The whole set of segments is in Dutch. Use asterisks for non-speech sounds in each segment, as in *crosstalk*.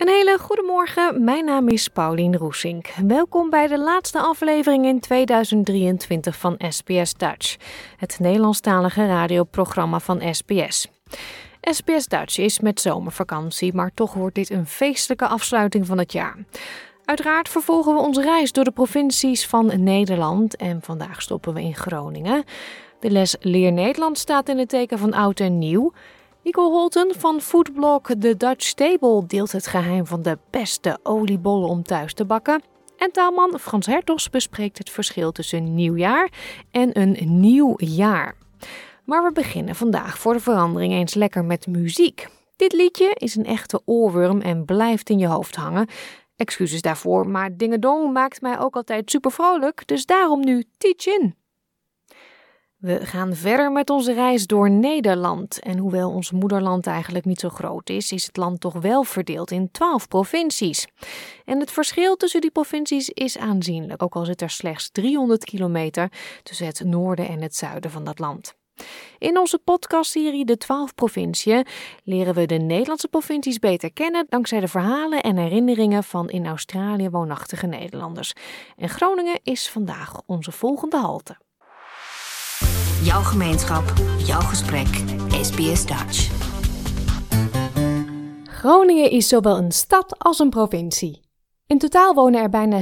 Een hele goede morgen, mijn naam is Paulien Roesink. Welkom bij de laatste aflevering in 2023 van SBS Dutch, het Nederlandstalige radioprogramma van SBS. SBS Dutch is met zomervakantie, maar toch wordt dit een feestelijke afsluiting van het jaar. Uiteraard vervolgen we onze reis door de provincies van Nederland en vandaag stoppen we in Groningen. De les Leer Nederland staat in het teken van oud en nieuw. Nicole Holten van foodblog The Dutch Table deelt het geheim van de beste oliebollen om thuis te bakken. En taalman Frans Hertogs bespreekt het verschil tussen nieuwjaar en een nieuw jaar. Maar we beginnen vandaag voor de verandering eens lekker met muziek. Dit liedje is een echte oorworm en blijft in je hoofd hangen. Excuses daarvoor, maar Dingedong maakt mij ook altijd super vrolijk, dus daarom nu Teach In. We gaan verder met onze reis door Nederland. En hoewel ons moederland eigenlijk niet zo groot is, is het land toch wel verdeeld in 12 provincies. En het verschil tussen die provincies is aanzienlijk, ook al zit er slechts 300 kilometer tussen het noorden en het zuiden van dat land. In onze podcastserie De 12 Provinciën leren we de Nederlandse provincies beter kennen dankzij de verhalen en herinneringen van in Australië woonachtige Nederlanders. En Groningen is vandaag onze volgende halte. Jouw gemeenschap, jouw gesprek, SBS Dutch. Groningen is zowel een stad als een provincie. In totaal wonen er bijna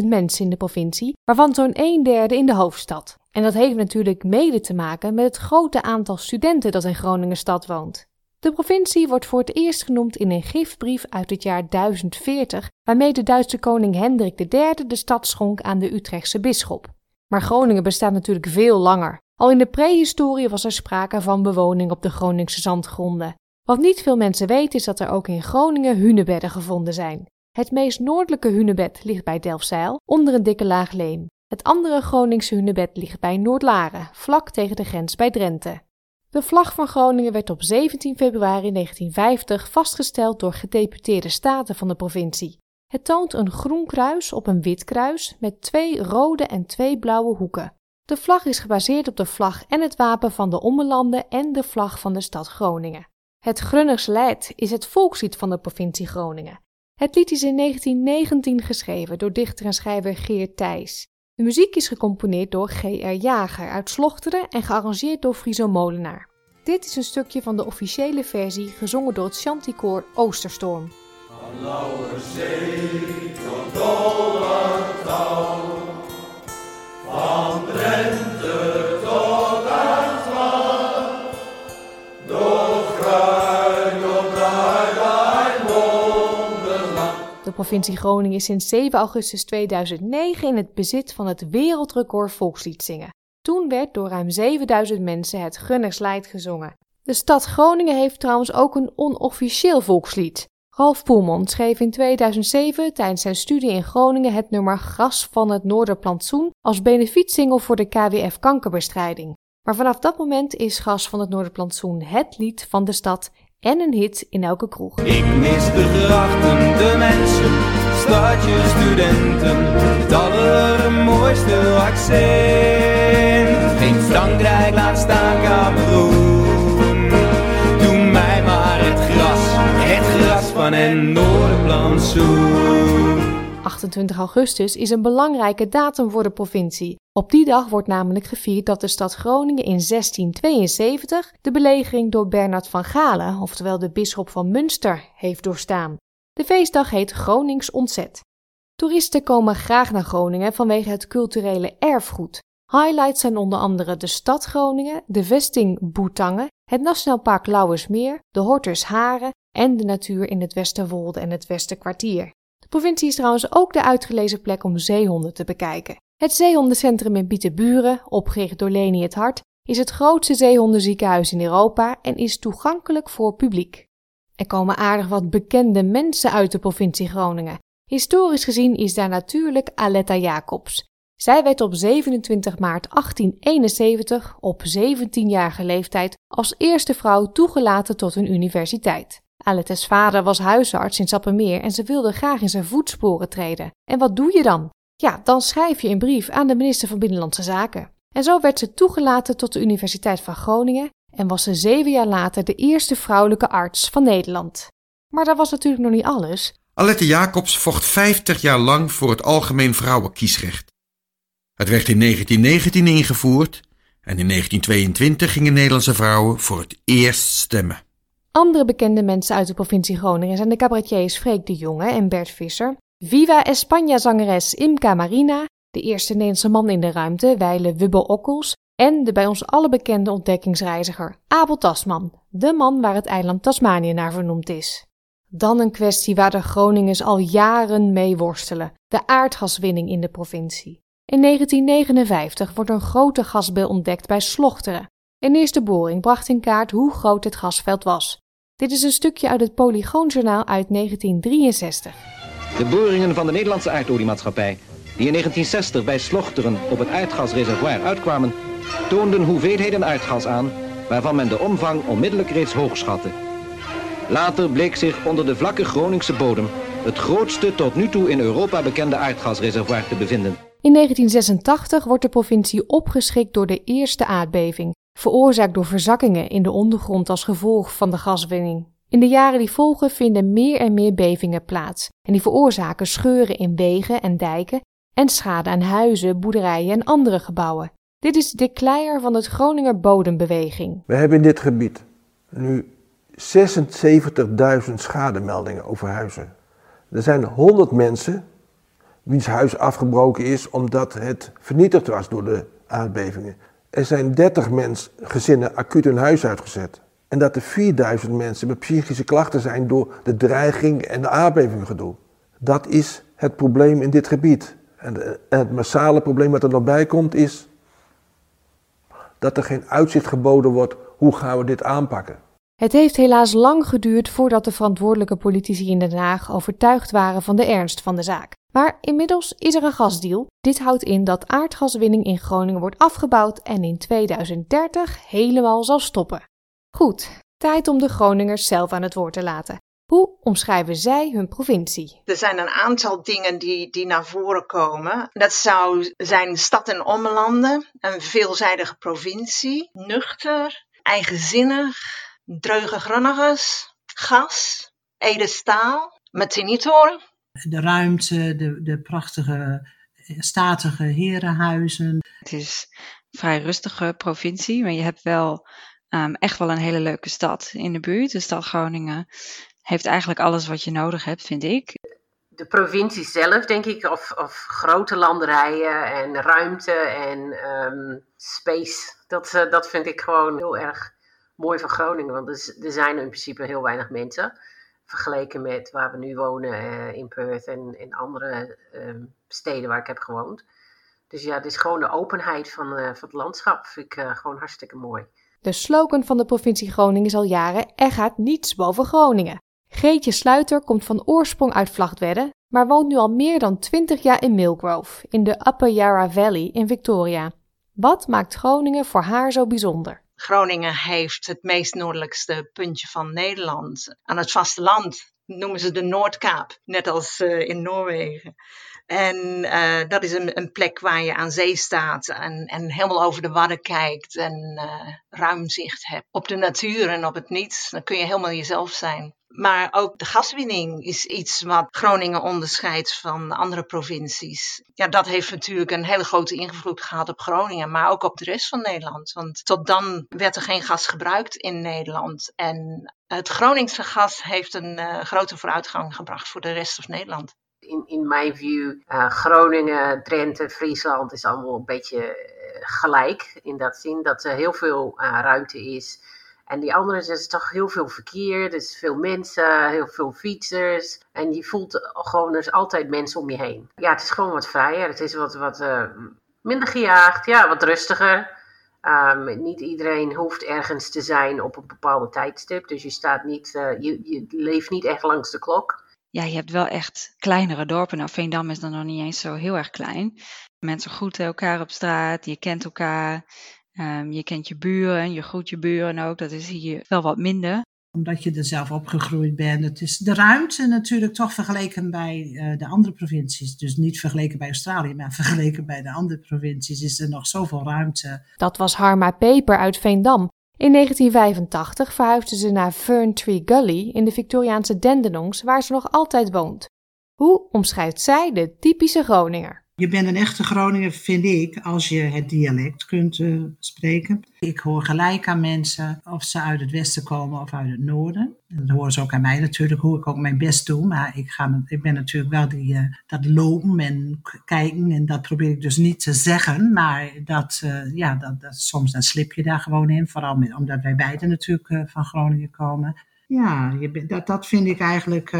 600.000 mensen in de provincie, waarvan zo'n een derde in de hoofdstad. En dat heeft natuurlijk mede te maken met het grote aantal studenten dat in Groningen stad woont. De provincie wordt voor het eerst genoemd in een giftbrief uit het jaar 1040, waarmee de Duitse koning Hendrik III de stad schonk aan de Utrechtse bisschop. Maar Groningen bestaat natuurlijk veel langer. Al in de prehistorie was er sprake van bewoning op de Groningse zandgronden. Wat niet veel mensen weten is dat er ook in Groningen hunebedden gevonden zijn. Het meest noordelijke hunebed ligt bij Delfzijl, onder een dikke laag leem. Het andere Groningse hunebed ligt bij Noordlaren, vlak tegen de grens bij Drenthe. De vlag van Groningen werd op 17 februari 1950 vastgesteld door gedeputeerde staten van de provincie. Het toont een groen kruis op een wit kruis met twee rode en twee blauwe hoeken. De vlag is gebaseerd op de vlag en het wapen van de Ommelanden en de vlag van de stad Groningen. Het Grunners Leid is het volkslied van de provincie Groningen. Het lied is in 1919 geschreven door dichter en schrijver Geert Thijs. De muziek is gecomponeerd door G.R. Jager uit Slochteren en gearrangeerd door Friso Molenaar. Dit is een stukje van de officiële versie gezongen door het Chanticoor Oosterstorm. Lauwerzee tot van Drenthe tot aan door wonderland. De provincie Groningen is sinds 7 augustus 2009 in het bezit van het wereldrecord volkslied zingen. Toen werd door ruim 7000 mensen het Gunnersleid gezongen. De stad Groningen heeft trouwens ook een onofficieel volkslied. Ralf Poelman schreef in 2007 tijdens zijn studie in Groningen het nummer Gras van het Noorderplantsoen als benefietsingle voor de KWF kankerbestrijding. Maar vanaf dat moment is Gras van het Noorderplantsoen het lied van de stad en een hit in elke kroeg. Ik mis de grachten, mensen, stadje, studenten, het allermooiste accent. Geen Frankrijk, laat staan Noorderplantsoen. 28 augustus is een belangrijke datum voor de provincie. Op die dag wordt namelijk gevierd dat de stad Groningen in 1672 de belegering door Bernard van Galen, oftewel de bisschop van Münster, heeft doorstaan. De feestdag heet Gronings Ontzet. Toeristen komen graag naar Groningen vanwege het culturele erfgoed. Highlights zijn onder andere de stad Groningen, de vesting Boetangen het Nationaal Park Lauwersmeer, de Hortus Haren en de natuur in het Westerwolde en het Westerkwartier. De provincie is trouwens ook de uitgelezen plek om zeehonden te bekijken. Het zeehondencentrum in Bietenburen, opgericht door Leni het Hart, is het grootste zeehondenziekenhuis in Europa en is toegankelijk voor publiek. Er komen aardig wat bekende mensen uit de provincie Groningen. Historisch gezien is daar natuurlijk Aletta Jacobs. Zij werd op 27 maart 1871 op 17-jarige leeftijd als eerste vrouw toegelaten tot een universiteit. Alettes vader was huisarts in Sappemeer en ze wilde graag in zijn voetsporen treden. En wat doe je dan? Ja, dan schrijf je een brief aan de minister van Binnenlandse Zaken. En zo werd ze toegelaten tot de Universiteit van Groningen en was ze zeven jaar later de eerste vrouwelijke arts van Nederland. Maar dat was natuurlijk nog niet alles. Alette Jacobs vocht 50 jaar lang voor het algemeen vrouwenkiesrecht. Het werd in 1919 ingevoerd en in 1922 gingen Nederlandse vrouwen voor het eerst stemmen. Andere bekende mensen uit de provincie Groningen zijn de cabaretiers Freek de Jonge en Bert Visser, Viva España-zangeres Imca Marina, de eerste Nederlandse man in de ruimte, Weile Wubbo Okkels, en de bij ons alle bekende ontdekkingsreiziger Abel Tasman, de man waar het eiland Tasmanië naar vernoemd is. Dan een kwestie waar de Groningers al jaren mee worstelen: de aardgaswinning in de provincie. In 1959 wordt een grote gasbel ontdekt bij Slochteren. Een eerste boring bracht in kaart hoe groot het gasveld was. Dit is een stukje uit het Polygoonjournaal uit 1963. De boringen van de Nederlandse aardoliemaatschappij, die in 1960 bij Slochteren op het aardgasreservoir uitkwamen, toonden hoeveelheden aardgas aan waarvan men de omvang onmiddellijk reeds hoog schatte. Later bleek zich onder de vlakke Groningse bodem het grootste tot nu toe in Europa bekende aardgasreservoir te bevinden. In 1986 wordt de provincie opgeschikt door de eerste aardbeving, veroorzaakt door verzakkingen in de ondergrond als gevolg van de gaswinning. In de jaren die volgen vinden meer en meer bevingen plaats en die veroorzaken scheuren in wegen en dijken en schade aan huizen, boerderijen en andere gebouwen. Dit is de kleier van het Groninger bodembeweging. We hebben in dit gebied nu 76.000 schademeldingen over huizen. Er zijn 100 mensen wiens huis afgebroken is omdat het vernietigd was door de aardbevingen. Er zijn 30 mens, gezinnen acuut hun huis uitgezet. En dat er 4000 mensen met psychische klachten zijn door de dreiging en de aardbevinggedoe. Dat is het probleem in dit gebied. En het massale probleem wat er nog bij komt is dat er geen uitzicht geboden wordt hoe gaan we dit aanpakken. Het heeft helaas lang geduurd voordat de verantwoordelijke politici in Den Haag overtuigd waren van de ernst van de zaak. Maar inmiddels is er een gasdeal. Dit houdt in dat aardgaswinning in Groningen wordt afgebouwd en in 2030 helemaal zal stoppen. Goed, tijd om de Groningers zelf aan het woord te laten. Hoe omschrijven zij hun provincie? Er zijn een aantal dingen die, die naar voren komen. Dat zou zijn stad en omlanden, een veelzijdige provincie, nuchter, eigenzinnig, dreuge gronniges, gas, edestaal, metinitor. De ruimte, de, de prachtige, statige herenhuizen. Het is een vrij rustige provincie, maar je hebt wel um, echt wel een hele leuke stad in de buurt. De stad Groningen heeft eigenlijk alles wat je nodig hebt, vind ik. De provincie zelf, denk ik, of, of grote landerijen en ruimte en um, space, dat, uh, dat vind ik gewoon heel erg mooi van Groningen. Want er, er zijn in principe heel weinig mensen. Vergeleken met waar we nu wonen uh, in Perth en in andere um, steden waar ik heb gewoond. Dus ja, het is gewoon de openheid van, uh, van het landschap. Vind ik gewoon hartstikke mooi. De slogan van de provincie Groningen is al jaren: Er gaat niets boven Groningen. Greetje Sluiter komt van oorsprong uit Vlagtwedde, maar woont nu al meer dan 20 jaar in Millgrove, in de Upper Yarra Valley in Victoria. Wat maakt Groningen voor haar zo bijzonder? Groningen heeft het meest noordelijkste puntje van Nederland. Aan het vasteland noemen ze de Noordkaap, net als uh, in Noorwegen. En uh, dat is een, een, plek waar je aan zee staat en, en helemaal over de wadden kijkt en uh, ruim zicht hebt op de natuur en op het niets. Dan kun je helemaal jezelf zijn. Maar ook de gaswinning is iets wat Groningen onderscheidt van andere provincies. Ja, dat heeft natuurlijk een hele grote invloed gehad op Groningen, maar ook op de rest van Nederland. Want tot dan werd er geen gas gebruikt in Nederland. En het Groningse gas heeft een uh, grote vooruitgang gebracht voor de rest van Nederland. In, in mijn view, uh, Groningen, Drenthe, Friesland is allemaal een beetje uh, gelijk. In dat zin dat er heel veel ruimte is En die andere is toch heel veel verkeer, er is veel mensen, heel veel fietsers. En je voelt gewoon, er is altijd mensen om je heen. Ja, het is gewoon wat vrijer, het is wat, wat uh, minder gejaagd, ja, wat rustiger. Um, niet iedereen hoeft ergens te zijn op een bepaalde tijdstip. Dus je, staat niet, uh, je, je leeft niet echt langs de klok. Ja, je hebt wel echt kleinere dorpen. Nou, Veendam is dan nog niet eens zo heel erg klein. Mensen groeten elkaar op straat, je kent elkaar. Um, je kent je buren, je groet je buren ook. Dat is hier wel wat minder omdat je er zelf opgegroeid bent. Het is de ruimte natuurlijk toch vergeleken bij uh, de andere provincies. Dus niet vergeleken bij Australië, maar *laughs* vergeleken bij de andere provincies is er nog zoveel ruimte. Dat was Harma Peper uit Veendam. In 1985 verhuisde ze naar Fern Tree Gully in de Victoriaanse Dandenongs, waar ze nog altijd woont. Hoe omschrijft zij de typische Groninger? Je bent een echte Groninger, vind ik, als je het dialect kunt uh, spreken. Ik hoor gelijk aan mensen of ze uit het westen komen of uit het noorden. Dat horen ze ook aan mij natuurlijk, hoe ik ook mijn best doe. Maar ik, ga, ik ben natuurlijk wel die, uh, dat lopen en kijken. En dat probeer ik dus niet te zeggen. Maar dat, uh, ja, dat, dat, soms dan slip je daar gewoon in. Vooral omdat wij beiden natuurlijk van Groningen komen. Ja, je, dat, dat vind ik eigenlijk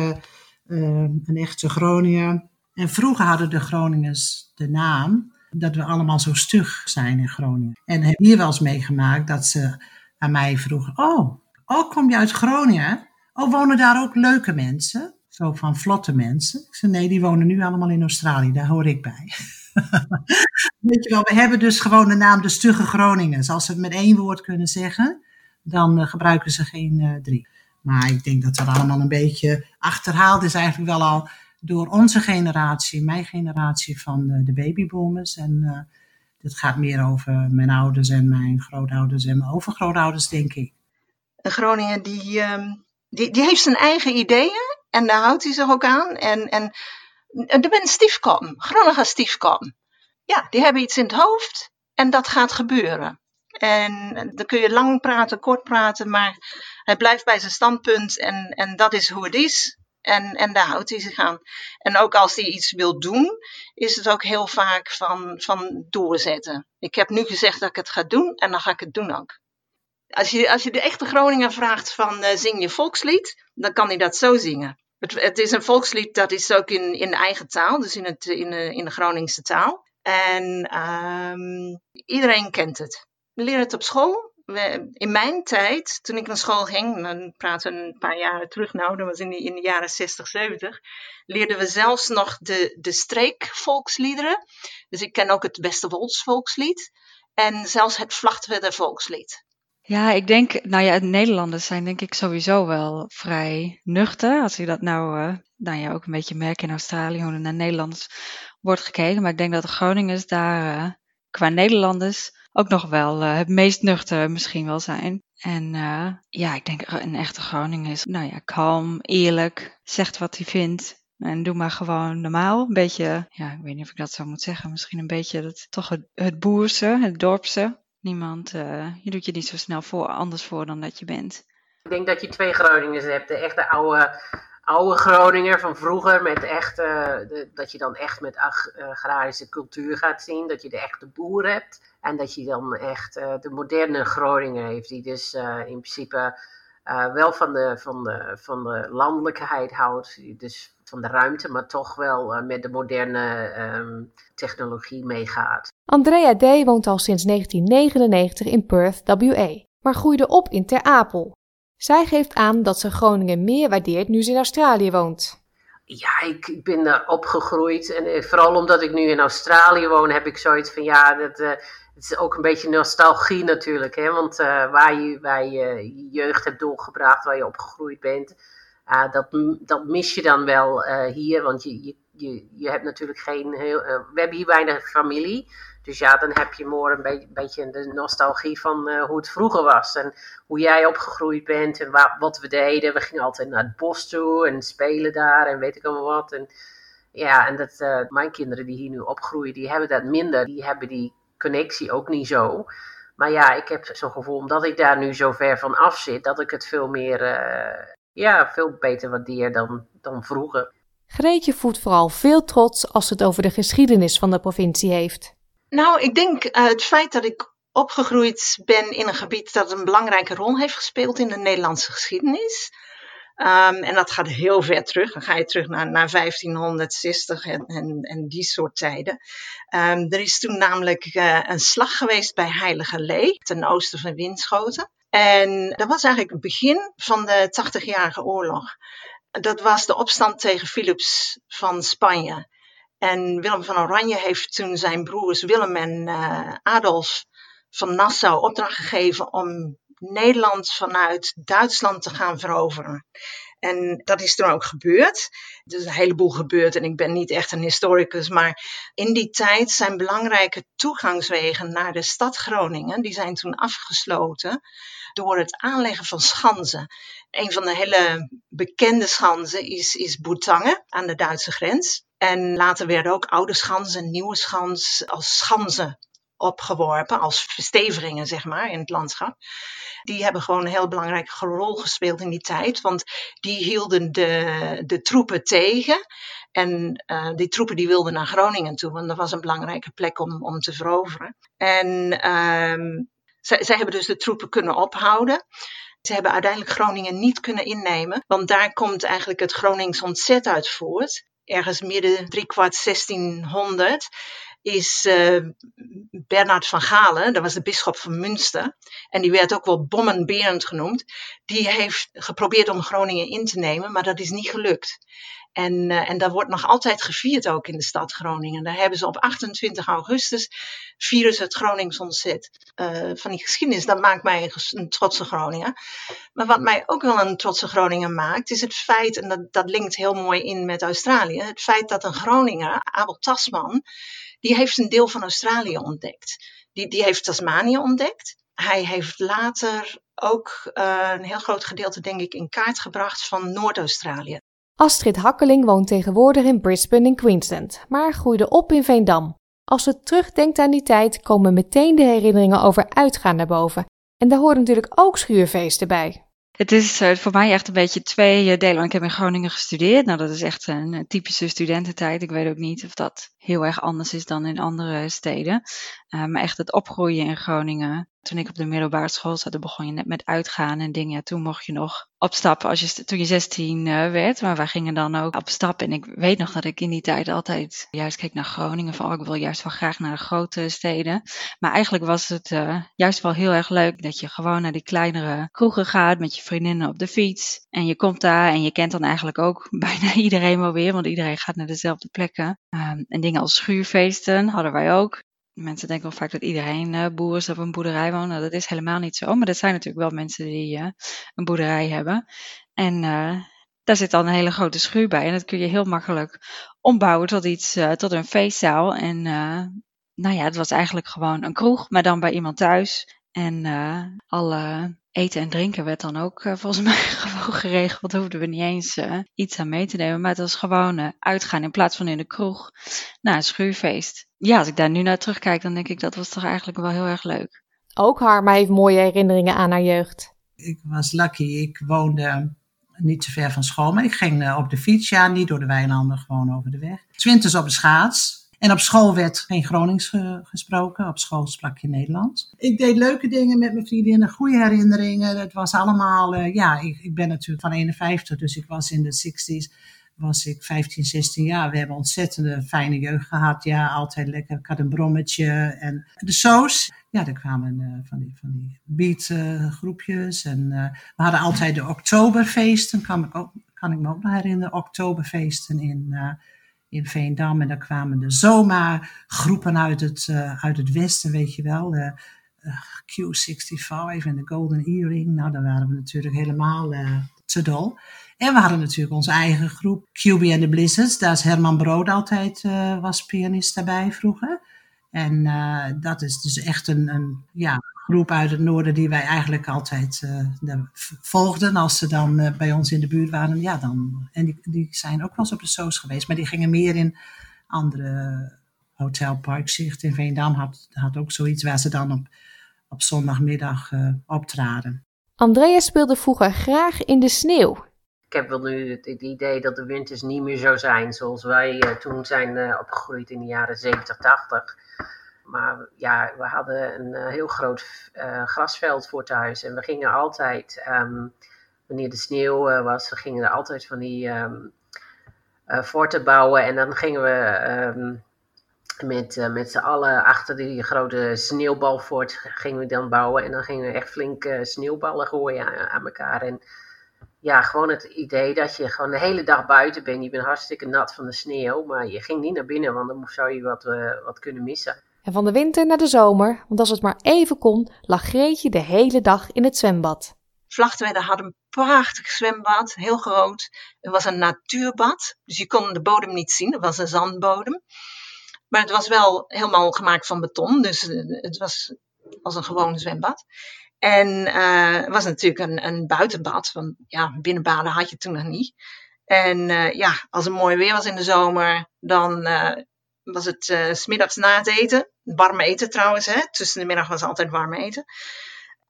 een echte Groninger. En vroeger hadden de Groningers de naam dat we allemaal zo stug zijn in Groningen. En heb hier wel eens meegemaakt dat ze aan mij vroegen: Oh, oh kom je uit Groningen? Oh, wonen daar ook leuke mensen? Zo van vlotte mensen. Ik zei: Nee, die wonen nu allemaal in Australië, daar hoor ik bij. *laughs* Weet je wel, we hebben dus gewoon de naam de stugge Groningers. Als ze het met één woord kunnen zeggen, dan uh, gebruiken ze geen uh, drie. Maar ik denk dat dat allemaal een beetje achterhaald is eigenlijk wel al door onze generatie, mijn generatie van de, de babyboomers. En uh, dit gaat meer over mijn ouders en mijn grootouders en mijn overgrootouders, denk ik. Een Groningen die, um, die, die heeft zijn eigen ideeën en daar houdt hij zich ook aan. En, en er bent stiefkom, Groningen stiefkom. Ja, die hebben iets in het hoofd en dat gaat gebeuren. En dan kun je lang praten, kort praten, maar hij blijft bij zijn standpunt en, en dat is hoe het is. En, en daar houdt hij zich aan. En ook als hij iets wil doen, is het ook heel vaak van, van doorzetten. Ik heb nu gezegd dat ik het ga doen en dan ga ik het doen ook. Als je, als je de echte Groninger vraagt van uh, zing je volkslied, dan kan hij dat zo zingen. Het, het, is een volkslied dat is ook in, in de eigen taal, dus in, het, in, de, in de Groningse taal. En um, iedereen kent het. We het op school, we, in mijn tijd, toen ik naar school ging, dan praten we een paar jaren terug nou, dat was in in de jaren 60, 70, leerden we zelfs nog de, de streekvolksliederen. Dus ik ken ook het Beste volkslied en zelfs het Vlachtwedder volkslied. Ja, ik denk, nou ja, Nederlanders zijn denk ik sowieso wel vrij nuchter. Als je dat nou, uh, nou ja, ook een beetje merkt in Australië, hoe er naar Nederlanders wordt gekeken. Maar ik denk dat de Groningers daar uh, qua Nederlanders ook nog wel uh, het meest nuchter misschien wel zijn. En uh, ja, ik denk een echte Groningen is, nou ja, kalm, eerlijk, zegt wat hij vindt. En doe maar gewoon normaal. Een beetje, ja, ik weet niet of ik dat zo moet zeggen. Misschien een beetje het, toch het, boerse, het dorpse. Niemand, uh, je doet je niet zo snel voor, anders voor dan dat je bent. Ik denk dat je twee Groningers hebt. De echte oude oude Groninger van vroeger, met echt, uh, de, dat je dan echt met agrarische cultuur gaat zien, dat je de echte boer hebt en dat je dan echt uh, de moderne Groninger heeft, die dus in principe wel van de, van, de, van de landelijkheid houdt, dus van de ruimte, maar toch wel met de moderne um, technologie meegaat. Andrea D. woont al sinds 1999 in Perth, WA, maar groeide op in Ter Apel, zij geeft aan dat ze Groningen meer waardeert nu ze in Australië woont. Ja, ik, ben daar opgegroeid. En eh, vooral omdat ik nu in Australië woon, heb ik zoiets van ja, dat, uh, het is ook een beetje nostalgie natuurlijk. Hè? Want uh, waar, je, je jeugd hebt doorgebracht, waar je opgegroeid bent, dat, dat mis je dan wel hier. Want je, je, je hebt natuurlijk geen heel. we hebben hier weinig familie. Dus ja, dan heb je more een beetje, de nostalgie van uh, hoe het vroeger was. En hoe jij opgegroeid bent en wa wat we deden. We gingen altijd naar het bos toe en spelen daar en weet ik allemaal wat. En ja, en dat, uh, mijn kinderen die hier nu opgroeien, die hebben dat minder. Die hebben die connectie ook niet zo. Maar ja, ik heb zo'n gevoel, omdat ik daar nu zo ver van af zit, dat ik het veel meer, ja, veel beter waardeer dan, dan vroeger. Greetje voelt vooral veel trots als het over de geschiedenis van de provincie heeft. Nou, ik denk uh, het feit dat ik opgegroeid ben in een gebied dat een belangrijke rol heeft gespeeld in de Nederlandse geschiedenis. Ehm, en dat gaat heel ver terug. Dan ga je terug naar, naar 1560 en, en, en die soort tijden. Um, er is toen namelijk uh, een slag geweest bij Heilige Lee, ten oosten van Winschoten. En dat was eigenlijk het begin van de 80-jarige oorlog. Dat was de opstand tegen Philips van Spanje. En Willem van Oranje heeft toen zijn broers Willem en uh, Adolf van Nassau opdracht gegeven om Nederland vanuit Duitsland te gaan veroveren. En dat is toen ook gebeurd. Er is een heleboel gebeurd en ik ben niet echt een historicus, maar in die tijd zijn belangrijke toegangswegen naar de stad Groningen, die zijn toen afgesloten door het aanleggen van schansen. Een van de hele bekende schansen is, is Boetangen aan de Duitse grens. En later werden ook oude schansen, nieuwe schans als schansen opgeworpen als verstevigingen, zeg maar, in het landschap. Die hebben gewoon een heel belangrijke rol gespeeld in die tijd, want die hielden de, de troepen tegen. En uh, die troepen die wilden naar Groningen toe, want dat was een belangrijke plek om, om te veroveren. En zij, zij hebben dus de troepen kunnen ophouden. Ze hebben uiteindelijk Groningen niet kunnen innemen, want daar komt eigenlijk het Gronings ontzet uit voort. Ergens midden driekwart 1600 is uh, Bernard van Galen, dat was de bisschop van Münster, en die werd ook wel Bommenberend genoemd, die heeft geprobeerd om Groningen in te nemen, maar dat is niet gelukt. En, uh, en dat wordt nog altijd gevierd ook in de stad Groningen. Daar hebben ze op 28 augustus vieren het Gronings ontzet. Uh, van die geschiedenis, dat maakt mij een, een trotse Groninger. Maar wat mij ook wel een trotse Groninger maakt, is het feit, en dat, dat linkt heel mooi in met Australië, het feit dat een Groninger, Abel Tasman, die heeft een deel van Australië ontdekt. Die, die heeft Tasmanië ontdekt. Hij heeft later ook uh, een heel groot gedeelte, denk ik, in kaart gebracht van Noord-Australië. Astrid Hakkeling woont tegenwoordig in Brisbane in Queensland, maar groeide op in Veendam. Als ze terugdenkt aan die tijd, komen meteen de herinneringen over uitgaan naar boven. En daar horen natuurlijk ook schuurfeesten bij. Het is uh, voor mij echt een beetje twee uh, delen. Ik heb in Groningen gestudeerd. Nou, dat is echt een typische studententijd. Ik weet ook niet of dat heel erg anders is dan in andere steden. Uh, maar echt het opgroeien in Groningen. Toen ik op de middelbare school zat, begon je net met uitgaan en dingen. Ja, toen mocht je nog op stap als je, toen je 16 uh, werd. Maar wij gingen dan ook op stap. En ik weet nog dat ik in die tijd altijd juist keek naar Groningen. Van, oh, ik wil juist wel graag naar de grote steden. Maar eigenlijk was het uh, juist wel heel erg leuk dat je gewoon naar die kleinere kroegen gaat met je vriendinnen op de fiets. En je komt daar en je kent dan eigenlijk ook *laughs* bijna iedereen wel weer. Want iedereen gaat naar dezelfde plekken. Um, en als schuurfeesten hadden wij ook. Mensen denken wel vaak dat iedereen uh, boer is of een boerderij woont. Nou, dat is helemaal niet zo. Maar dat zijn natuurlijk wel mensen die uh, een boerderij hebben. En uh, daar zit dan een hele grote schuur bij. En dat kun je heel makkelijk ombouwen tot iets, tot een feestzaal. En nou ja, het was eigenlijk gewoon een kroeg, maar dan bij iemand thuis. En alle eten en drinken werd dan ook uh, volgens *laughs* mij gewoon geregeld. Daar hoefden we niet eens uh, iets aan mee te nemen. Maar het was gewoon uh, uitgaan in plaats van in de kroeg. Nou, een schuurfeest. Ja, als ik daar nu naar terugkijk, dan denk ik dat was toch eigenlijk wel heel erg leuk. Ook Harma heeft mooie herinneringen aan haar jeugd. Ik was lucky. Ik woonde niet te ver van school. Maar ik ging op de fiets, ja, niet door de weilanden, gewoon over de weg. Zwinters op de schaats. En op school werd geen Gronings ge gesproken, op school sprak je Nederlands. Ik deed leuke dingen met mijn vriendinnen, goede herinneringen. Het was allemaal, uh, ja, ik, ik, ben natuurlijk van 51, dus ik was in de 60s, was ik 15, 16 jaar. We hebben ontzettende fijne jeugd gehad, ja, altijd lekker. Ik had een brommetje en de soos. Ja, er kwamen van die, van die beat uh, groepjes en we hadden altijd de oktoberfeesten, kan ik, ook, kan ik me ook nog herinneren, oktoberfeesten in in Veendam. En daar kwamen de zomaar groepen uit het, uh, uit het westen, weet je wel. Uh, Q65 en de Golden Earring. Nou, daar waren we natuurlijk helemaal te dol. En we hadden natuurlijk onze eigen groep, QB and the Blizzards. Daar is Herman Brood altijd, was pianist daarbij vroeger. En dat is dus echt een, een ja, groep uit het noorden die wij eigenlijk altijd uh, volgden als ze dan uh, bij ons in de buurt waren. Ja, dan, en die, die zijn ook wel eens op de soos geweest, maar die gingen meer in andere Hotel Parkzicht in Veendam had, had ook zoiets waar ze dan op, op zondagmiddag uh, optraden. Andrea speelde vroeger graag in de sneeuw. Ik heb wel nu het, het idee dat de winters niet meer zo zijn zoals wij toen zijn opgegroeid in de jaren 70, 80 Maar ja, we hadden een heel groot grasveld voor thuis. En we gingen altijd, ehm, wanneer de sneeuw was, we gingen er altijd van die um, forten bouwen. En dan gingen we ehm, met, uh, met z'n allen achter die grote sneeuwbalfort gingen we dan bouwen. En dan gingen we echt flink uh, sneeuwballen gooien aan, elkaar. En ja, gewoon het idee dat je gewoon de hele dag buiten bent. Je bent hartstikke nat van de sneeuw. Maar je ging niet naar binnen, want dan zou je wat, uh, wat kunnen missen. En van de winter naar de zomer, want als het maar even kon, lag Greetje de hele dag in het zwembad. Vlachtwedde had een prachtig zwembad, heel groot. Het was een natuurbad, dus je kon de bodem niet zien. Het was een zandbodem. Maar het was wel helemaal gemaakt van beton. Dus eh, het was als een gewoon zwembad. En uh, het was natuurlijk een, een buitenbad. Want ja, binnenbaden had je toen nog niet. En uh, ja, als het mooi weer was in de zomer, dan was het uh, smiddags na het eten. Warm eten trouwens, hè. Tussen de middag was altijd warm eten.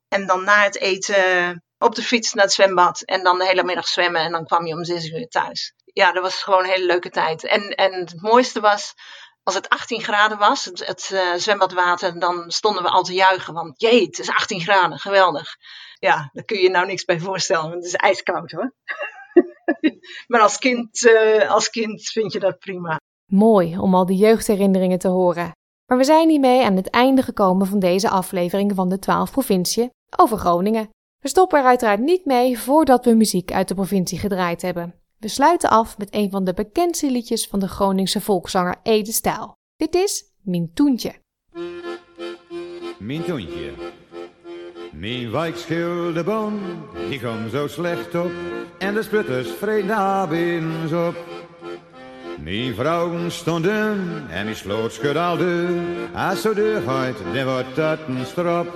En dan na het eten op de fiets naar het zwembad. En dan de hele middag zwemmen. En dan kwam je om zes uur thuis. Ja, dat was gewoon een hele leuke tijd. En, en het mooiste was, als het 18 graden was, het, uh, zwembadwater, dan stonden we al te juichen. Want jee, het is 18 graden, geweldig. Ja, daar kun je je nou niks bij voorstellen, want het is ijskoud hoor. *laughs* maar als kind, als kind vind je dat prima. Mooi om al die jeugdherinneringen te horen. Maar we zijn hiermee aan het einde gekomen van deze aflevering van de 12 provinciën over Groningen. We stoppen er uiteraard niet mee voordat we muziek uit de provincie gedraaid hebben. We sluiten af met een van de bekendste liedjes van de Groningse volkszanger Ede Stijl. Dit is Mijn Toentje. Mijn Toentje. Wijkschilderboom, die kwam zo slecht op. En de sputters vreden op. Mijn vrouwen stonden en die sloot schud al deur. Als zo deur gaat, dan wordt dat een strop.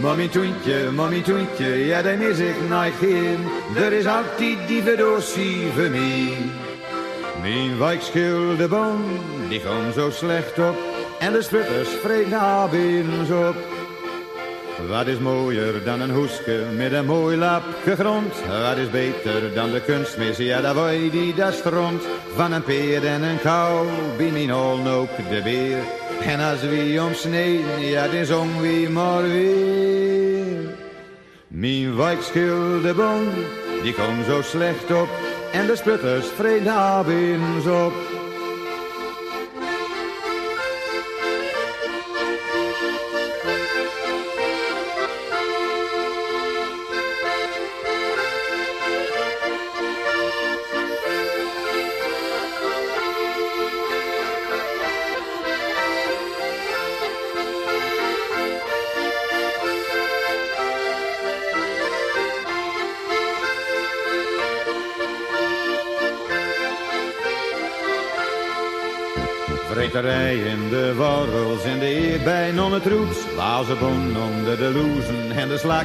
Mommy toentje, mommy toentje, ja daar mis ik nooit geen. Er is altijd die verdosie voor mij. Mijn wijkschilderboom, die kwam zo slecht op. En de sputters vreden binnen op. Wat is mooier dan een hoeske met een mooi lapje grond? Wat is beter dan de kunstmis? Ja, daar wou die daar stront. Van een peer en een kou, bij mijn ook de beer. En als wie omsneden, ja, dan zong wie maar weer. Mijn wijkschilderboom, die komt zo slecht op. En de sputters vreden binnen op.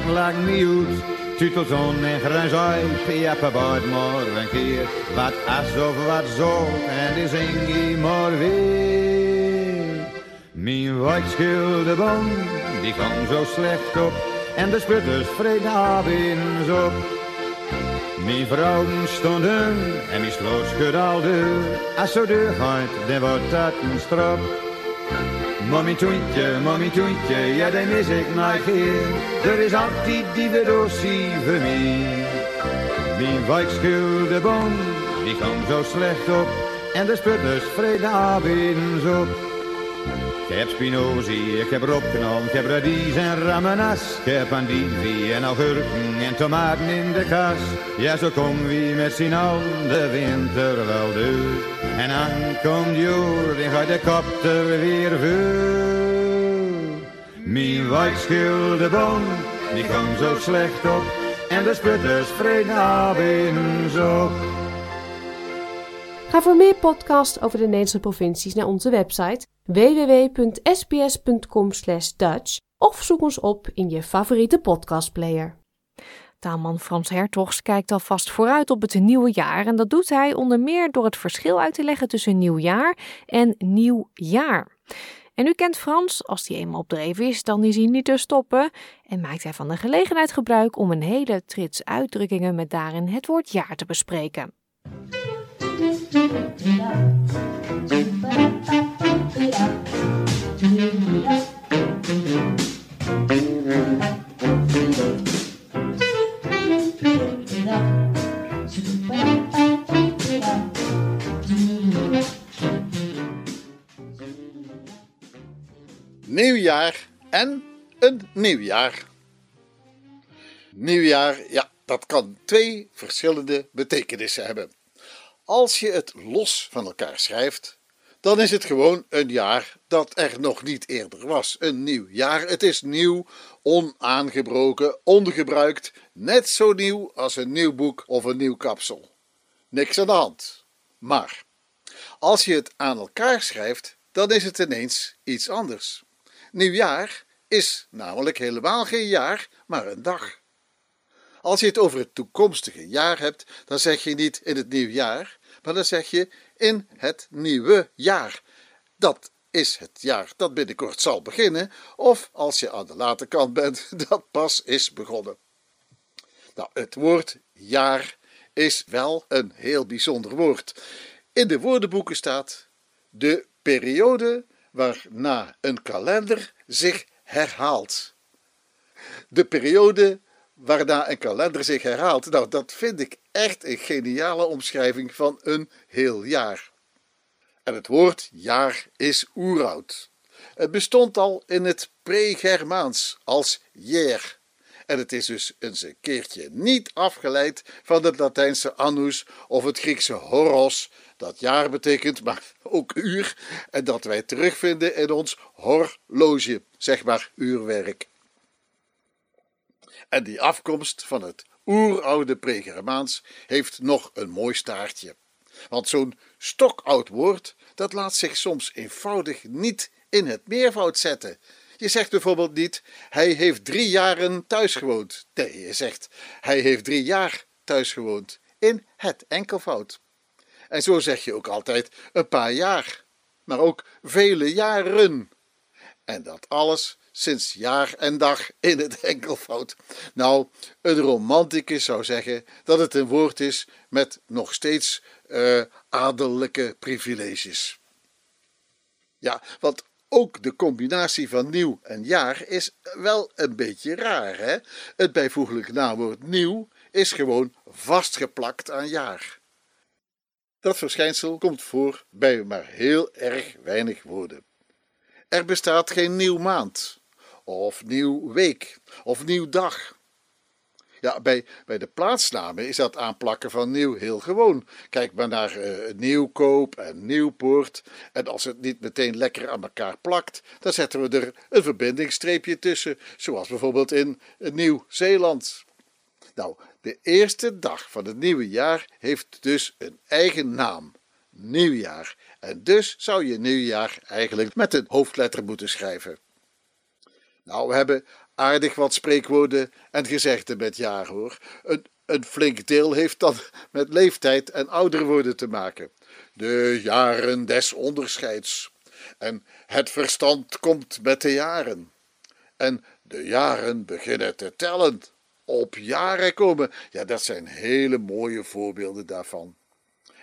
lag niet uit. Tutelton en gruinzoi, piappen buit maar een keer. Wat as of wat zo, en die zing maar weer. Mijn die kwam zo slecht op. En de sputters vreden binnen op. Mijn vrouwen stonden en mijn sloot schud al deur. Als zo deur gaat, dan wordt dat een strop. Mommy toentje, mommy toentje, ja, dan mis ik nooit geen. Er is altijd die verdosie voor mij. Mijn wijkschilderboom, die kwam zo slecht op. En de sputters vreden binnen op. Ik heb spinozie, ik heb rotknol, ik heb radies en ramenas. Ik heb andivie en augurken en tomaten in de kas. Ja, zo kom wie met z'n allen de winter wel door. En dan komt joer, dan gaat de kopter weer vuur. Mijn wijkschilderboom, die komt zo slecht op. En de sputters vreden binnen op. Ga voor meer podcasts over de Nederlandse provincies naar onze website www.sbs.com/dutch of zoek ons op in je favoriete podcastplayer. Taalman Frans Hertogs kijkt alvast vooruit op het nieuwe jaar en dat doet hij onder meer door het verschil uit te leggen tussen nieuw jaar en nieuw jaar. En u kent Frans, als hij eenmaal opdreven is, dan is hij niet te stoppen en maakt hij van de gelegenheid gebruik om een hele trits uitdrukkingen met daarin het woord jaar te bespreken. Nieuwjaar en een nieuwjaar. Nieuwjaar, ja, dat kan twee verschillende betekenissen hebben. Als je het los van elkaar schrijft, dan is het gewoon een jaar dat er nog niet eerder was. Een nieuw jaar. Het is nieuw, onaangebroken, ongebruikt, net zo nieuw als een nieuw boek of een nieuw kapsel. Niks aan de hand. Maar als je het aan elkaar schrijft, dan is het ineens iets anders. Nieuwjaar is namelijk helemaal geen jaar, maar een dag. Als je het over het toekomstige jaar hebt, dan zeg je niet in het nieuwjaar, maar dan zeg je in het nieuwe jaar. Dat is het jaar dat binnenkort zal beginnen, of als je aan de late kant bent, *laughs* dat pas is begonnen. Nou, het woord jaar is wel een heel bijzonder woord. In de woordenboeken staat de periode waarna een kalender zich herhaalt. De periode waarna een kalender zich herhaalt, nou, dat vind ik echt een geniale omschrijving van een heel jaar. En het woord jaar is oeroud. Het bestond al in het pre-Germaans als jer. En het is dus eens een keertje niet afgeleid van het Latijnse annus of het Griekse horos, dat jaar betekent, maar ook uur, en dat wij terugvinden in ons horloge, zeg maar uurwerk. En die afkomst van het oeroude Pregermaans heeft nog een mooi staartje. Want zo'n stokoud woord, dat laat zich soms eenvoudig niet in het meervoud zetten. Je zegt bijvoorbeeld niet, hij heeft drie jaren thuis gewoond. Nee, je zegt, hij heeft drie jaar thuis gewoond. In het enkelvoud. En zo zeg je ook altijd een paar jaar, maar ook vele jaren. En dat alles sinds jaar en dag in het enkelvoud. Nou, een romanticus zou zeggen dat het een woord is met nog steeds uh, adellijke privileges. Ja, want ook de combinatie van nieuw en jaar is wel een beetje raar, hè? Het bijvoeglijk naamwoord nieuw is gewoon vastgeplakt aan jaar. Dat verschijnsel komt voor bij maar heel erg weinig woorden. Er bestaat geen nieuw maand, of nieuw week, of nieuw dag. Ja, bij, bij de plaatsnamen is dat aanplakken van nieuw heel gewoon. Kijk maar naar uh, Nieuwkoop en Nieuwpoort. En als het niet meteen lekker aan elkaar plakt, dan zetten we er een verbindingsstreepje tussen, zoals bijvoorbeeld in Nieuw-Zeeland. Nou, de eerste dag van het nieuwe jaar heeft dus een eigen naam. Nieuwjaar. En dus zou je nieuwjaar eigenlijk met een hoofdletter moeten schrijven. Nou, we hebben aardig wat spreekwoorden en gezegden met jaar hoor. Een, een flink deel heeft dan met leeftijd en ouder worden te maken. De jaren des onderscheids. En het verstand komt met de jaren. En de jaren beginnen te tellen op jaren komen. Ja, dat zijn hele mooie voorbeelden daarvan.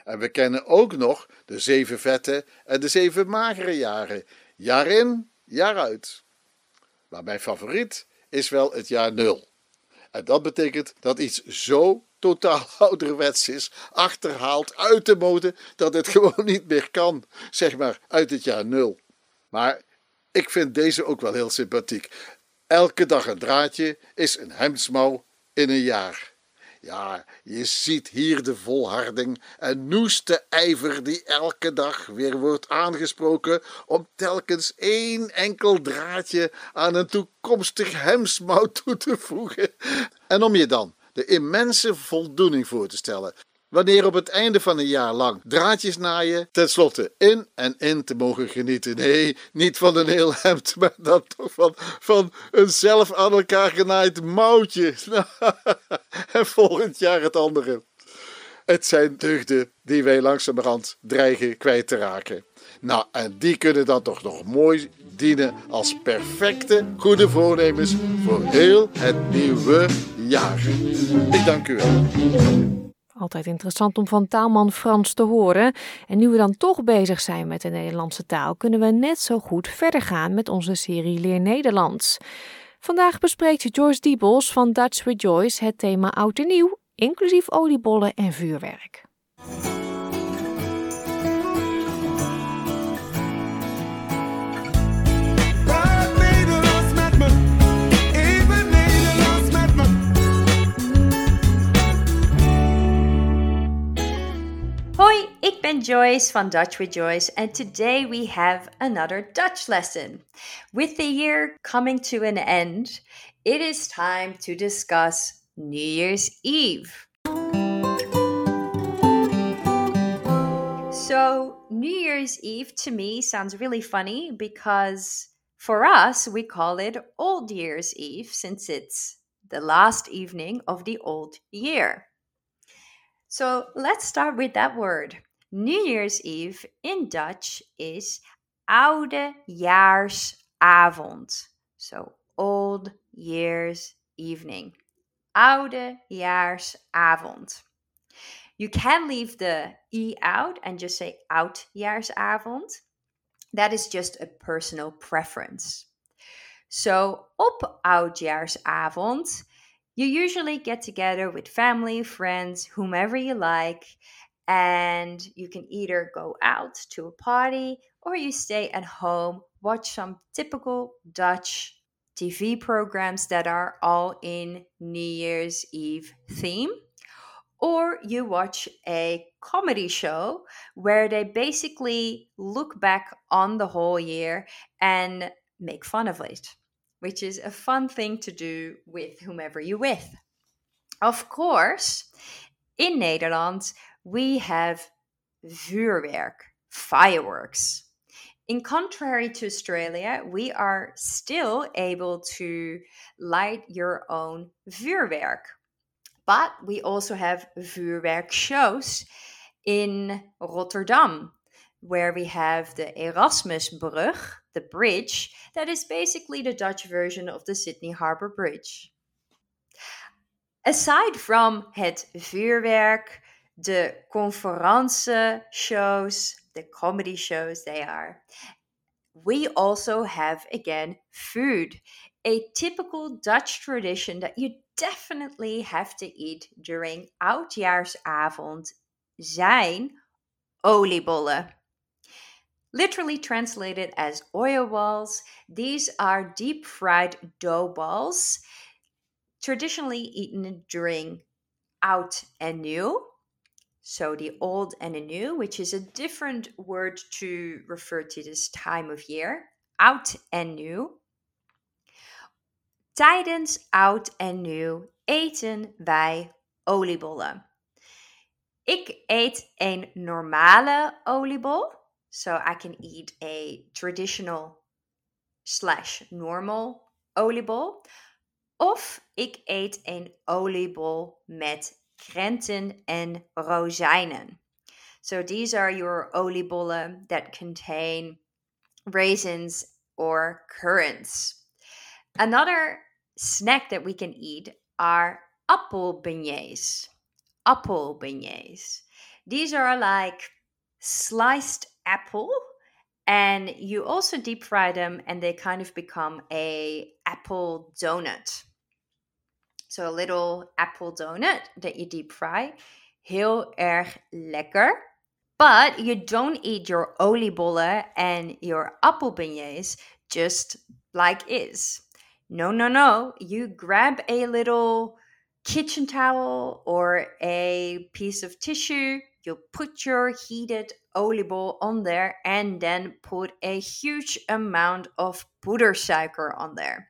En we kennen ook nog de zeven vette en de zeven magere jaren. Jaar in, jaar uit. Maar mijn favoriet is wel het jaar nul. En dat betekent dat iets zo totaal *laughs* ouderwets is, achterhaald uit de mode, dat het *laughs* gewoon niet meer kan. Zeg maar uit het jaar nul. Maar ik vind deze ook wel heel sympathiek. Elke dag een draadje is een hemdsmouw in een jaar. Ja, je ziet hier de volharding en noeste ijver die elke dag weer wordt aangesproken om telkens één enkel draadje aan een toekomstig hemsmouw toe te voegen. En om je dan de immense voldoening voor te stellen wanneer op het einde van een jaar lang draadjes naaien, tenslotte in en in te mogen genieten. Nee, niet van een heel hemd, *laughs* maar dan toch van, van een zelf aan elkaar genaaid mouwtje. *laughs* en volgend jaar het andere. Het zijn deugden die wij langzamerhand dreigen kwijt te raken. Nou, en die kunnen dan toch nog mooi dienen als perfecte goede voornemens voor heel het nieuwe jaar. Ik dank u wel. Altijd interessant om van taalman Frans te horen. En nu we dan toch bezig zijn met de Nederlandse taal, kunnen we net zo goed verder gaan met onze serie Leer Nederlands. Vandaag bespreekt Joyce Diebels van Dutch with Joyce het thema oud en nieuw, inclusief oliebollen en vuurwerk. Ik ben Joyce van Dutch with Joyce, and today we have another Dutch lesson. With the year coming to an end, it is time to discuss New Year's Eve. So, New Year's Eve to me sounds really funny because for us, we call it Old Year's Eve since it's the last evening of the old year. So let's start with that word. New Year's Eve in Dutch is Oudejaarsavond. So Old Year's Evening. Oudejaarsavond. You can leave the E out and just say Oudjaarsavond. That is just a personal preference. So op Oudjaarsavond you usually get together with family, friends, whomever you like, and you can either go out to a party or you stay at home, watch some typical Dutch TV programs that are all in New Year's Eve theme. Or you watch a comedy show where they basically look back on the whole year and make fun of it which is a fun thing to do with whomever you're with. Of course, in Nederland, we have vuurwerk, fireworks. In contrary to Australia, we are still able to light your own vuurwerk. But we also have vuurwerk shows in Rotterdam, where we have the Erasmusbrug, the bridge, that is basically the Dutch version of the Sydney Harbour Bridge. Aside from het vuurwerk, de conference shows, the comedy shows they are, we also have again food, a typical Dutch tradition that you definitely have to eat during Oudjaarsavond zijn oliebollen. Literally translated as oil balls, these are deep fried dough balls, traditionally eaten during out en nieuw. So the old and the new, which is a different word to refer to this time of year. Oud en nieuw. Tijdens oud en nieuw eten wij oliebollen. Ik eet een normale oliebol. So I can eat a traditional slash normal oliebol. Of ik eet een oliebol met krenten en rozijnen. So these are your oliebollen that contain raisins or currants. Another snack that we can eat are apple beignets. Apple beignets. These are like sliced apple and you also deep fry them and they kind of become a apple donut so a little apple donut that you deep fry. Heel erg lekker. But you don't eat your oliebollen and your appelbeignets just like is. No no no. You grab a little kitchen towel or a piece of tissue. You put your heated oliebol on there and then put a huge amount of poedersuiker on there.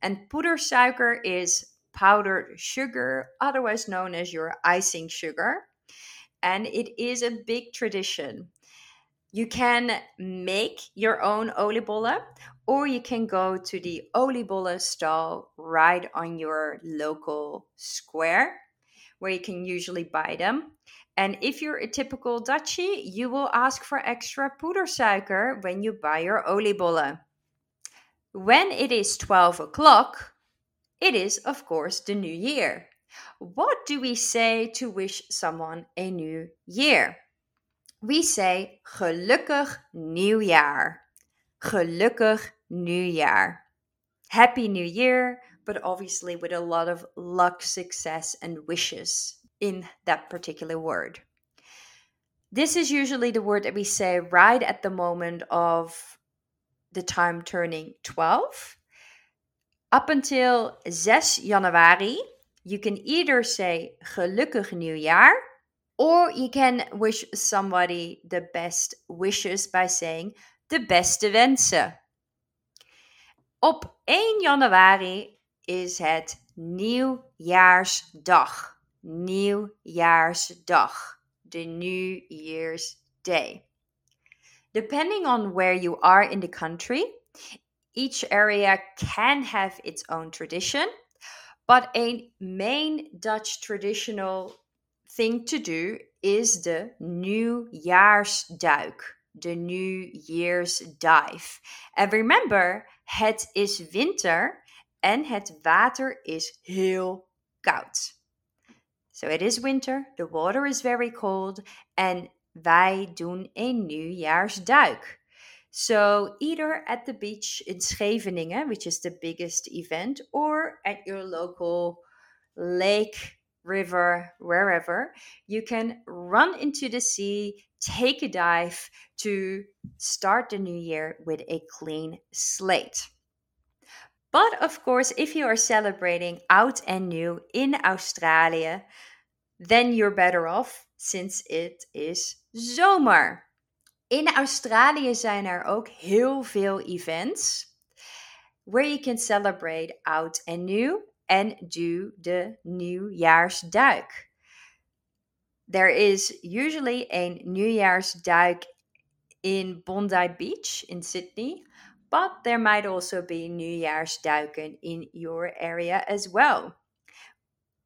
And poedersuiker is powdered sugar, otherwise known as your icing sugar. And it is a big tradition. You can make your own oliebollen or you can go to the oliebollen stall right on your local square where you can usually buy them. And if you're a typical Dutchie, you will ask for extra poedersuiker when you buy your oliebollen. When it is 12 o'clock, it is of course the new year. What do we say to wish someone a new year? We say gelukkig nieuwjaar. Gelukkig nieuwjaar. Happy New Year, but obviously with a lot of luck, success, and wishes in that particular word. This is usually the word that we say right at the moment of the time turning 12. Up until 6 januari, you can either say gelukkig nieuwjaar or you can wish somebody the best wishes by saying de beste wensen. Op 1 januari is het nieuwjaarsdag. Nieuwjaarsdag. The New Year's Day. Depending on where you are in the country, each area can have its own tradition, but a main Dutch traditional thing to do is de nieuwjaarsduik, the New Year's dive. And remember, het is winter en het water is heel koud. So it is winter, the water is very cold, and wij doen een nieuwjaarsduik. So either at the beach in Scheveningen, which is the biggest event, or at your local lake, river, wherever, you can run into the sea, take a dive to start the new year with a clean slate. But of course, if you are celebrating Oud and New in Australia, then you're better off since it is zomer. In Australië zijn er ook heel veel events where you can celebrate Oud and New and do the nieuwjaarsduik. There is usually a nieuwjaarsduik in Bondi Beach in Sydney, but there might also be nieuwjaarsduiken in your area as well.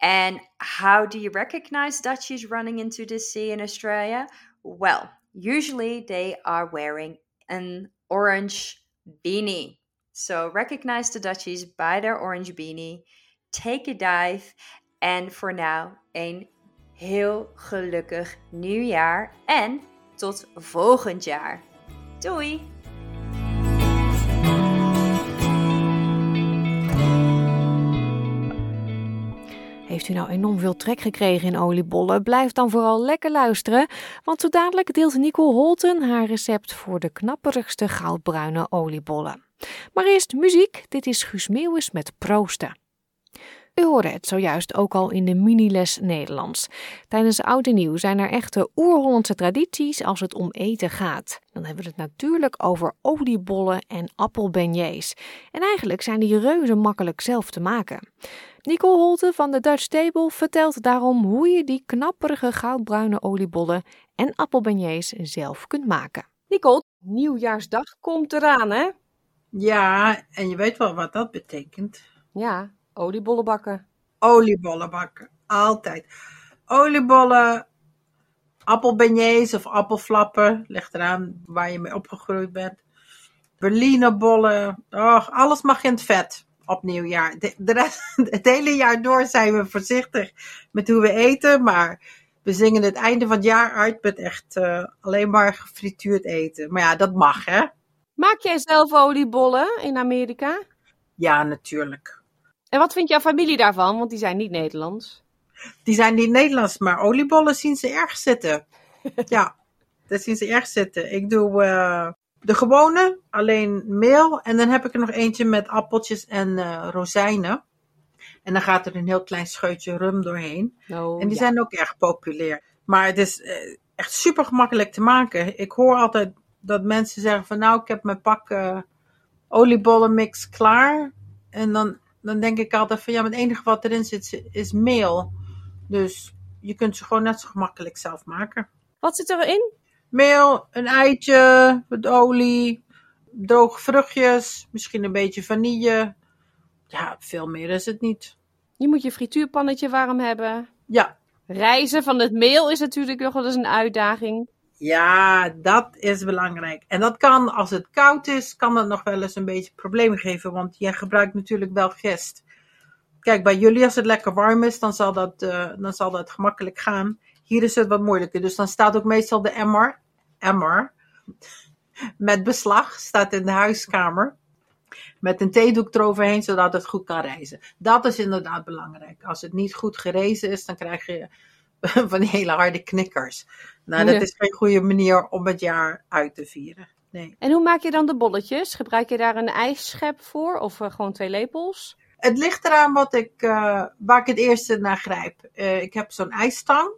And how do you recognize Dutchies running into the sea in Australia? Well, usually they are wearing an orange beanie. So recognize the Dutchies by their orange beanie. Take a dive. En for now, een heel gelukkig nieuwjaar. En tot volgend jaar. Doei! Heeft u nou enorm veel trek gekregen in oliebollen? Blijf dan vooral lekker luisteren, want zo dadelijk deelt Nicole Holten haar recept voor de knapperigste goudbruine oliebollen. Maar eerst muziek, dit is Guus Meeuwis met Proosten. U hoorde het zojuist ook al in de miniles Nederlands. Tijdens Oud en Nieuw zijn er echte oer-Hollandse tradities als het om eten gaat. Dan hebben we het natuurlijk over oliebollen en appelbeignets. En eigenlijk zijn die reuze makkelijk zelf te maken. Nicole Holte van de Dutch Table vertelt daarom hoe je die knapperige goudbruine oliebollen en appelbeignets zelf kunt maken. Nicole, nieuwjaarsdag komt eraan, hè? Ja, en je weet wel wat dat betekent. Ja, oliebollen bakken. Oliebollen bakken, altijd. Oliebollen, appelbeignets of appelflappen, ligt eraan waar je mee opgegroeid bent. Berlinerbollen, oh, alles mag in het vet op nieuwjaar. De, de rest, *laughs* het hele jaar door zijn we voorzichtig met hoe we eten, maar we zingen het einde van het jaar uit met echt uh, alleen maar gefrituurd eten. Maar ja, dat mag hè. Maak jij zelf oliebollen in Amerika? Ja, natuurlijk. En wat vindt jouw familie daarvan? Want die zijn niet Nederlands. Die zijn niet Nederlands, maar oliebollen zien ze erg zitten. *laughs* ja, dat zien ze erg zitten. Ik doe uh, de gewone, alleen meel. En dan heb ik er nog eentje met appeltjes en uh, rozijnen. En dan gaat er een heel klein scheutje rum doorheen. Oh, en die ja. zijn ook erg populair. Maar het is uh, echt super gemakkelijk te maken. Ik hoor altijd dat mensen zeggen van nou, ik heb mijn pak uh, oliebollenmix klaar. En dan, dan denk ik altijd van ja, maar het enige wat erin zit is meel. Dus je kunt ze gewoon net zo gemakkelijk zelf maken. Wat zit erin? Meel, een eitje, wat olie, droge vruchtjes, misschien een beetje vanille. Ja, veel meer is het niet. Je moet je frituurpannetje warm hebben. Ja. Reizen van het meel is natuurlijk nog wel eens een uitdaging. Ja, dat is belangrijk. En dat kan, als het koud is, kan dat nog wel eens een beetje problemen geven. Want je gebruikt natuurlijk wel gist. kijk, bij jullie als het lekker warm is, dan zal dat, eh, dan zal dat gemakkelijk gaan. Hier is het wat moeilijker. Dus dan staat ook meestal de emmer, emmer met beslag, staat in de huiskamer. Met een theedoek eroverheen, zodat het goed kan reizen. Dat is inderdaad belangrijk. Als het niet goed gerezen is, dan krijg je *laughs* van die hele harde knikkers. Nou, dat is geen goede manier om het jaar uit te vieren. Nee. En hoe maak je dan de bolletjes? Gebruik je daar een ijsschep voor of eh, gewoon twee lepels? Het ligt eraan wat ik, eh, waar ik het eerste naar grijp. Eh, ik heb zo'n ijsstang.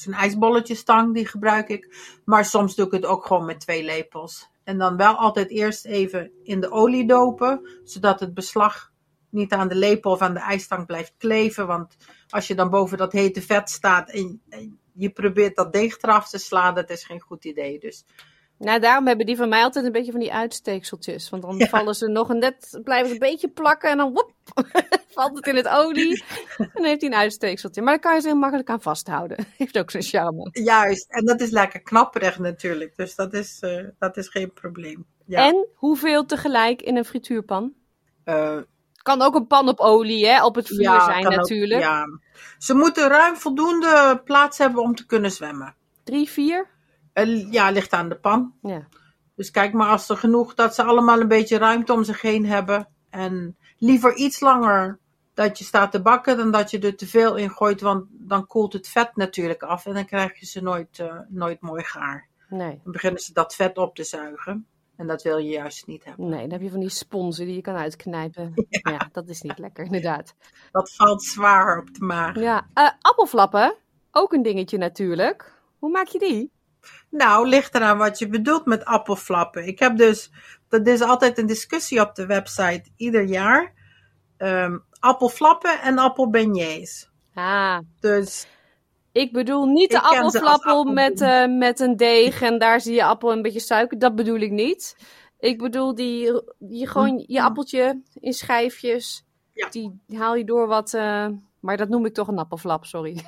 Zo'n ijsbolletjesstang, die gebruik ik. Maar soms doe ik het ook gewoon met twee lepels. En dan wel altijd eerst even in de olie dopen. Zodat het beslag niet aan de lepel of aan de ijsstang blijft kleven. Want als je dan boven dat hete vet staat en, en je probeert dat deeg eraf te slaan, dat is geen goed idee. Dus Nou, daarom hebben die van mij altijd een beetje van die uitsteekseltjes. Want dan vallen ze nog net, blijven ze een beetje plakken en dan woep, *laughs* valt het in het olie. En dan heeft hij een uitsteekseltje. Maar daar kan je ze heel makkelijk aan vasthouden. *laughs* Heeft ook zijn charme. juist, en dat is lekker knapperig natuurlijk. Dus dat is, eh, dat is geen probleem. Ja. En hoeveel tegelijk in een frituurpan? Eh, kan ook een pan op olie, hè? Op het vuur Ja, zijn ook, natuurlijk. ja. Ze moeten ruim voldoende plaats hebben om te kunnen zwemmen. Drie, vier? Ja, ligt aan de pan. Ja. Dus kijk maar als er genoeg, dat ze allemaal een beetje ruimte om zich heen hebben. En liever iets langer dat je staat te bakken dan dat je er te veel in gooit. Want dan koelt het vet natuurlijk af en dan krijg je ze nooit, eh, nooit mooi gaar. Nee. Dan beginnen ze dat vet op te zuigen. En dat wil je juist niet hebben. Nee, dan heb je van die sponsen die je kan uitknijpen. *laughs* Ja, dat is niet lekker, inderdaad. Dat valt zwaar op de maag. Ja, eh, appelflappen, ook een dingetje natuurlijk. Hoe maak je die? Nou, ligt eraan wat je bedoelt met appelflappen. Ik heb dus, dat is altijd een discussie op de website ieder jaar. Ehm, appelflappen en appelbeignets. Ah. Dus Ik bedoel niet de Ik ken ze als appelflappel appel- met, eh, met een deeg en daar zie je appel en een beetje suiker. Dat bedoel ik niet. Ik bedoel die, die gewoon je appeltje in schijfjes. Die haal je door wat... eh, maar dat noem ik toch een appelflap, sorry. *laughs*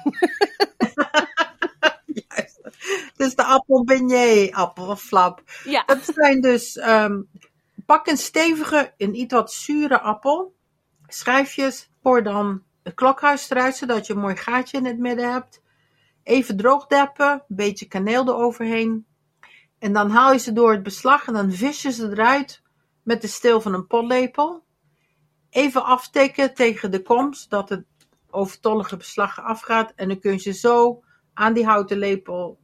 *laughs* Dus de appelbeignet, appelflap. Ja. Dat zijn dus, ehm, pak een stevige, een iets wat zure appel. Schijfjes, pour dan het klokhuis eruit, zodat je een mooi gaatje in het midden hebt. Even droogdeppen, een beetje kaneel eroverheen. En dan haal je ze door het beslag en dan vis je ze eruit met de steel van een potlepel. Even aftikken tegen de kom, zodat het overtollige beslag afgaat. En dan kun je ze zo aan die houten lepel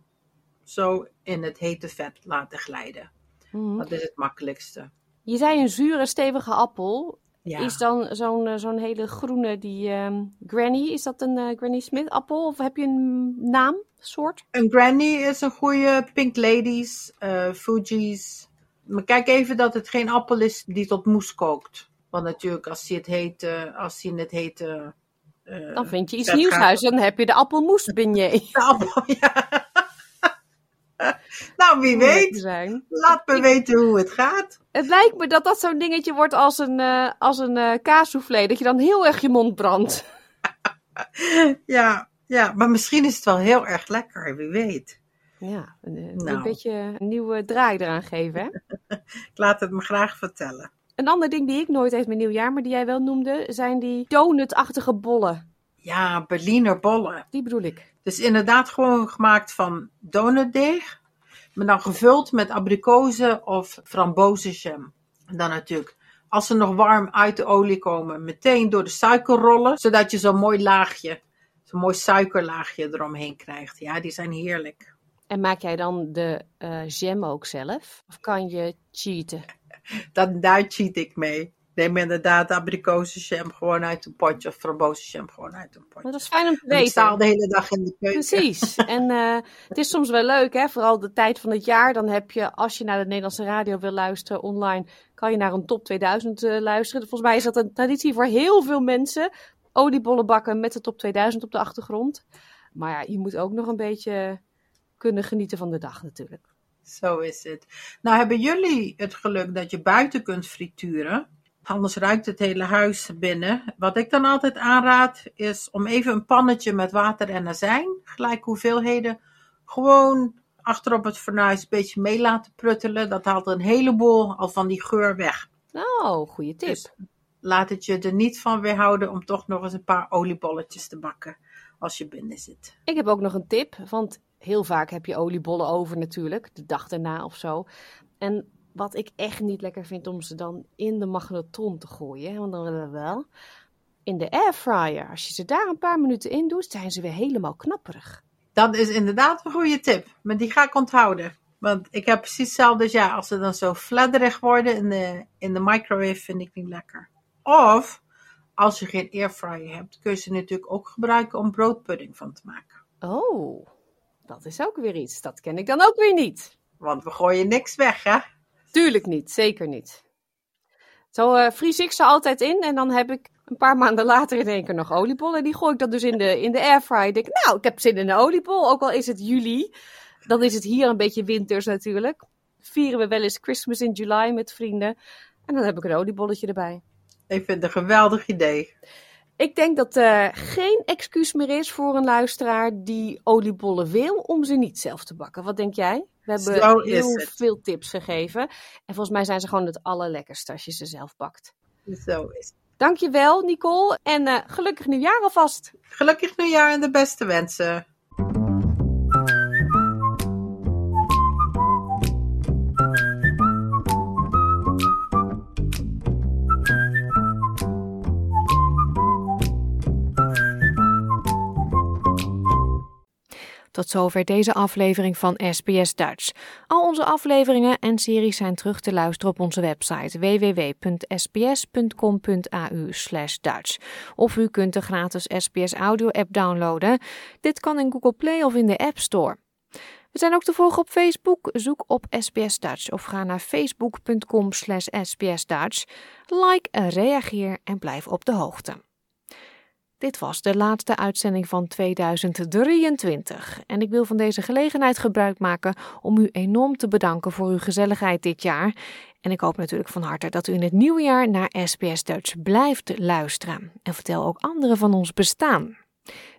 zo in het hete vet laten glijden. Mhm. Dat is het makkelijkste. Je zei een zure, stevige appel. Ja. Is dan zo'n eh, zo'n hele groene, die ehm, Granny, is dat een eh, Granny Smith appel? Of heb je een naam, soort? Een Granny is een goede, Pink Ladies, eh Fuji's. Maar kijk even dat het geen appel is die tot moes kookt. Want natuurlijk, als hij het heet, eh, als hij het hete... Dan vind je iets nieuws gaat- huis. Dan heb je de appelmoes *laughs* beignet. De appel, ja. *laughs* nou, wie weet. Laat me weten hoe het gaat. Het lijkt me dat dat zo'n dingetje wordt als een, eh als een eh kaassoufflé. Dat je dan heel erg je mond brandt. *laughs* Ja, ja, maar misschien is het wel heel erg lekker, wie weet. Ja, een, een Nou. beetje een nieuwe draai eraan geven. Hè? *laughs* Ik laat het me graag vertellen. Een ander ding die ik nooit eet met nieuwjaar, maar die jij wel noemde, zijn die donutachtige bollen. Ja, Berliner bollen. Die bedoel ik. Dus inderdaad gewoon gemaakt van donutdeeg. Maar dan gevuld met abrikozen of frambozenjam. En dan natuurlijk, als ze nog warm uit de olie komen, meteen door de suiker rollen. Zodat je zo'n mooi laagje, zo'n mooi suikerlaagje eromheen krijgt. Ja, die zijn heerlijk. En maak jij dan de eh, jam ook zelf? Of kan je cheaten? Dat, daar cheat ik mee. Neem inderdaad abrikozenjam gewoon uit een potje of frambozenjam gewoon uit een potje. Maar dat is fijn om te En ik weten. sta al de hele dag in de keuken. Precies. *laughs* En eh, het is soms wel leuk, hè? vooral de tijd van het jaar. Dan heb je, als je naar de Nederlandse radio wil luisteren online, kan je naar een top 2000 eh, luisteren. Volgens mij is dat een traditie voor heel veel mensen. Oliebollen bakken met de top 2000 op de achtergrond. Maar ja, je moet ook nog een beetje kunnen genieten van de dag natuurlijk. Zo is het. Nou hebben jullie het geluk dat je buiten kunt frituren. Anders ruikt het hele huis binnen. Wat ik dan altijd aanraad is om even een pannetje met water en azijn, gelijk hoeveelheden, gewoon achter op het fornuis een beetje mee laten pruttelen. Dat haalt een heleboel al van die geur weg. Oh, goede tip. Dus laat het je er niet van weerhouden om toch nog eens een paar oliebolletjes te bakken als je binnen zit. Ik heb ook nog een tip, want heel vaak heb je oliebollen over natuurlijk, de dag daarna of zo. En wat ik echt niet lekker vind om ze dan in de magnetron te gooien, want dan willen we wel. In de airfryer, als je ze daar een paar minuten in doet, zijn ze weer helemaal knapperig. Dat is inderdaad een goede tip, maar die ga ik onthouden. Want ik heb precies hetzelfde, dus ja, als ze dan zo fladderig worden in de, in de microwave, vind ik niet lekker. Of, als je geen airfryer hebt, kun je ze natuurlijk ook gebruiken om broodpudding van te maken. Oh, dat is ook weer iets. Dat ken ik dan ook weer niet. Want we gooien niks weg, hè? Tuurlijk niet, zeker niet. Zo uh, vries ik ze altijd in en dan heb ik een paar *laughs* maanden later in één keer nog oliebollen. Die gooi ik dan dus in de, in de airfryer. Denk, nou, ik heb zin in een oliebol, ook al is het juli. Dan is het hier een beetje winters natuurlijk. Vieren we wel eens Christmas in July met vrienden. En dan heb ik een oliebolletje erbij. Ik vind het een geweldig idee. Ik denk dat er geen excuus meer is voor een luisteraar die oliebollen wil om ze niet zelf te bakken. Wat denk jij? We hebben Zo heel veel tips gegeven. En volgens mij zijn ze gewoon het allerlekkerste als je ze zelf bakt. Zo is het. Dankjewel, Nicole. En eh, gelukkig nieuwjaar alvast. Gelukkig nieuwjaar en de beste wensen. Tot zover deze aflevering van SBS Dutch. Al onze afleveringen en series zijn terug te luisteren op onze website www.sbs.com.au Dutch. Of u kunt de gratis SBS Audio app downloaden. Dit kan in Google Play of in de App Store. We zijn ook te volgen op Facebook. Zoek op SBS Dutch of ga naar facebook.com slash sbsdutch. Like, reageer en blijf op de hoogte. Dit was de laatste uitzending van 2023 en ik wil van deze gelegenheid gebruik maken om u enorm te bedanken voor uw gezelligheid dit jaar. En ik hoop natuurlijk van harte dat u in het nieuwe jaar naar SBS Dutch blijft luisteren en vertel ook anderen van ons bestaan.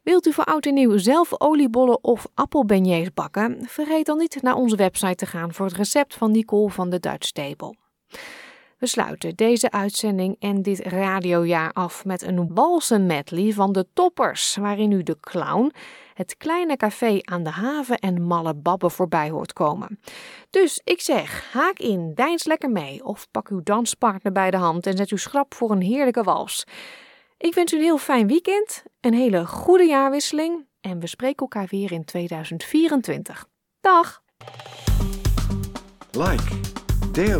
Wilt u voor oud en nieuw zelf oliebollen of appelbeignets bakken? Vergeet dan niet naar onze website te gaan voor het recept van Nicole van de Dutch Table. We sluiten deze uitzending en dit radiojaar af met een walsen medley van de toppers, waarin u de clown, het kleine café aan de haven en malle babben voorbij hoort komen. Dus ik zeg, haak in, deins lekker mee of pak uw danspartner bij de hand en zet uw schrap voor een heerlijke wals. Ik wens u een heel fijn weekend, een hele goede jaarwisseling en we spreken elkaar weer in 2024. Dag! Like, deel,